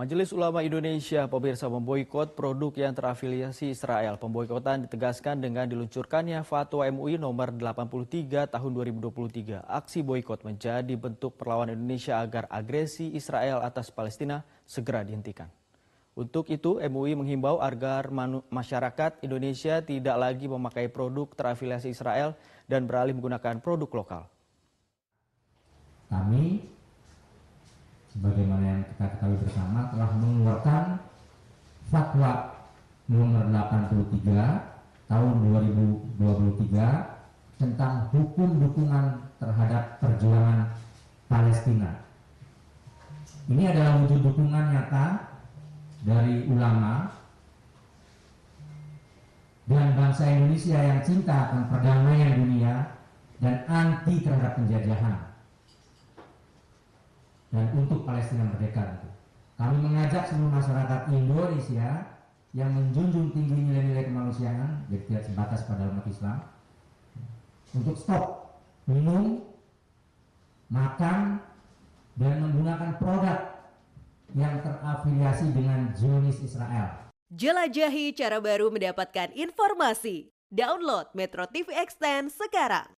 Majelis Ulama Indonesia pemirsa memboikot produk yang terafiliasi Israel. Pemboikotan ditegaskan dengan diluncurkannya Fatwa MUI nomor 83 tahun 2023. Aksi boikot menjadi bentuk perlawanan Indonesia agar agresi Israel atas Palestina segera dihentikan. Untuk itu, MUI menghimbau agar masyarakat Indonesia tidak lagi memakai produk terafiliasi Israel dan beralih menggunakan produk lokal. Kami sebagaimana yang kita ketahui bersama telah mengeluarkan fatwa nomor 83 tahun 2023 tentang hukum dukungan terhadap perjuangan Palestina. Ini adalah wujud dukungan nyata dari ulama dan bangsa Indonesia yang cinta akan perdamaian dunia dan anti terhadap penjajahan dan untuk Palestina merdeka. Kami mengajak seluruh masyarakat Indonesia yang menjunjung tinggi nilai-nilai kemanusiaan, jadi tidak sebatas pada umat Islam, untuk stop minum, makan, dan menggunakan produk yang terafiliasi dengan Zionis Israel. Jelajahi cara baru mendapatkan informasi. Download Metro TV Extend sekarang.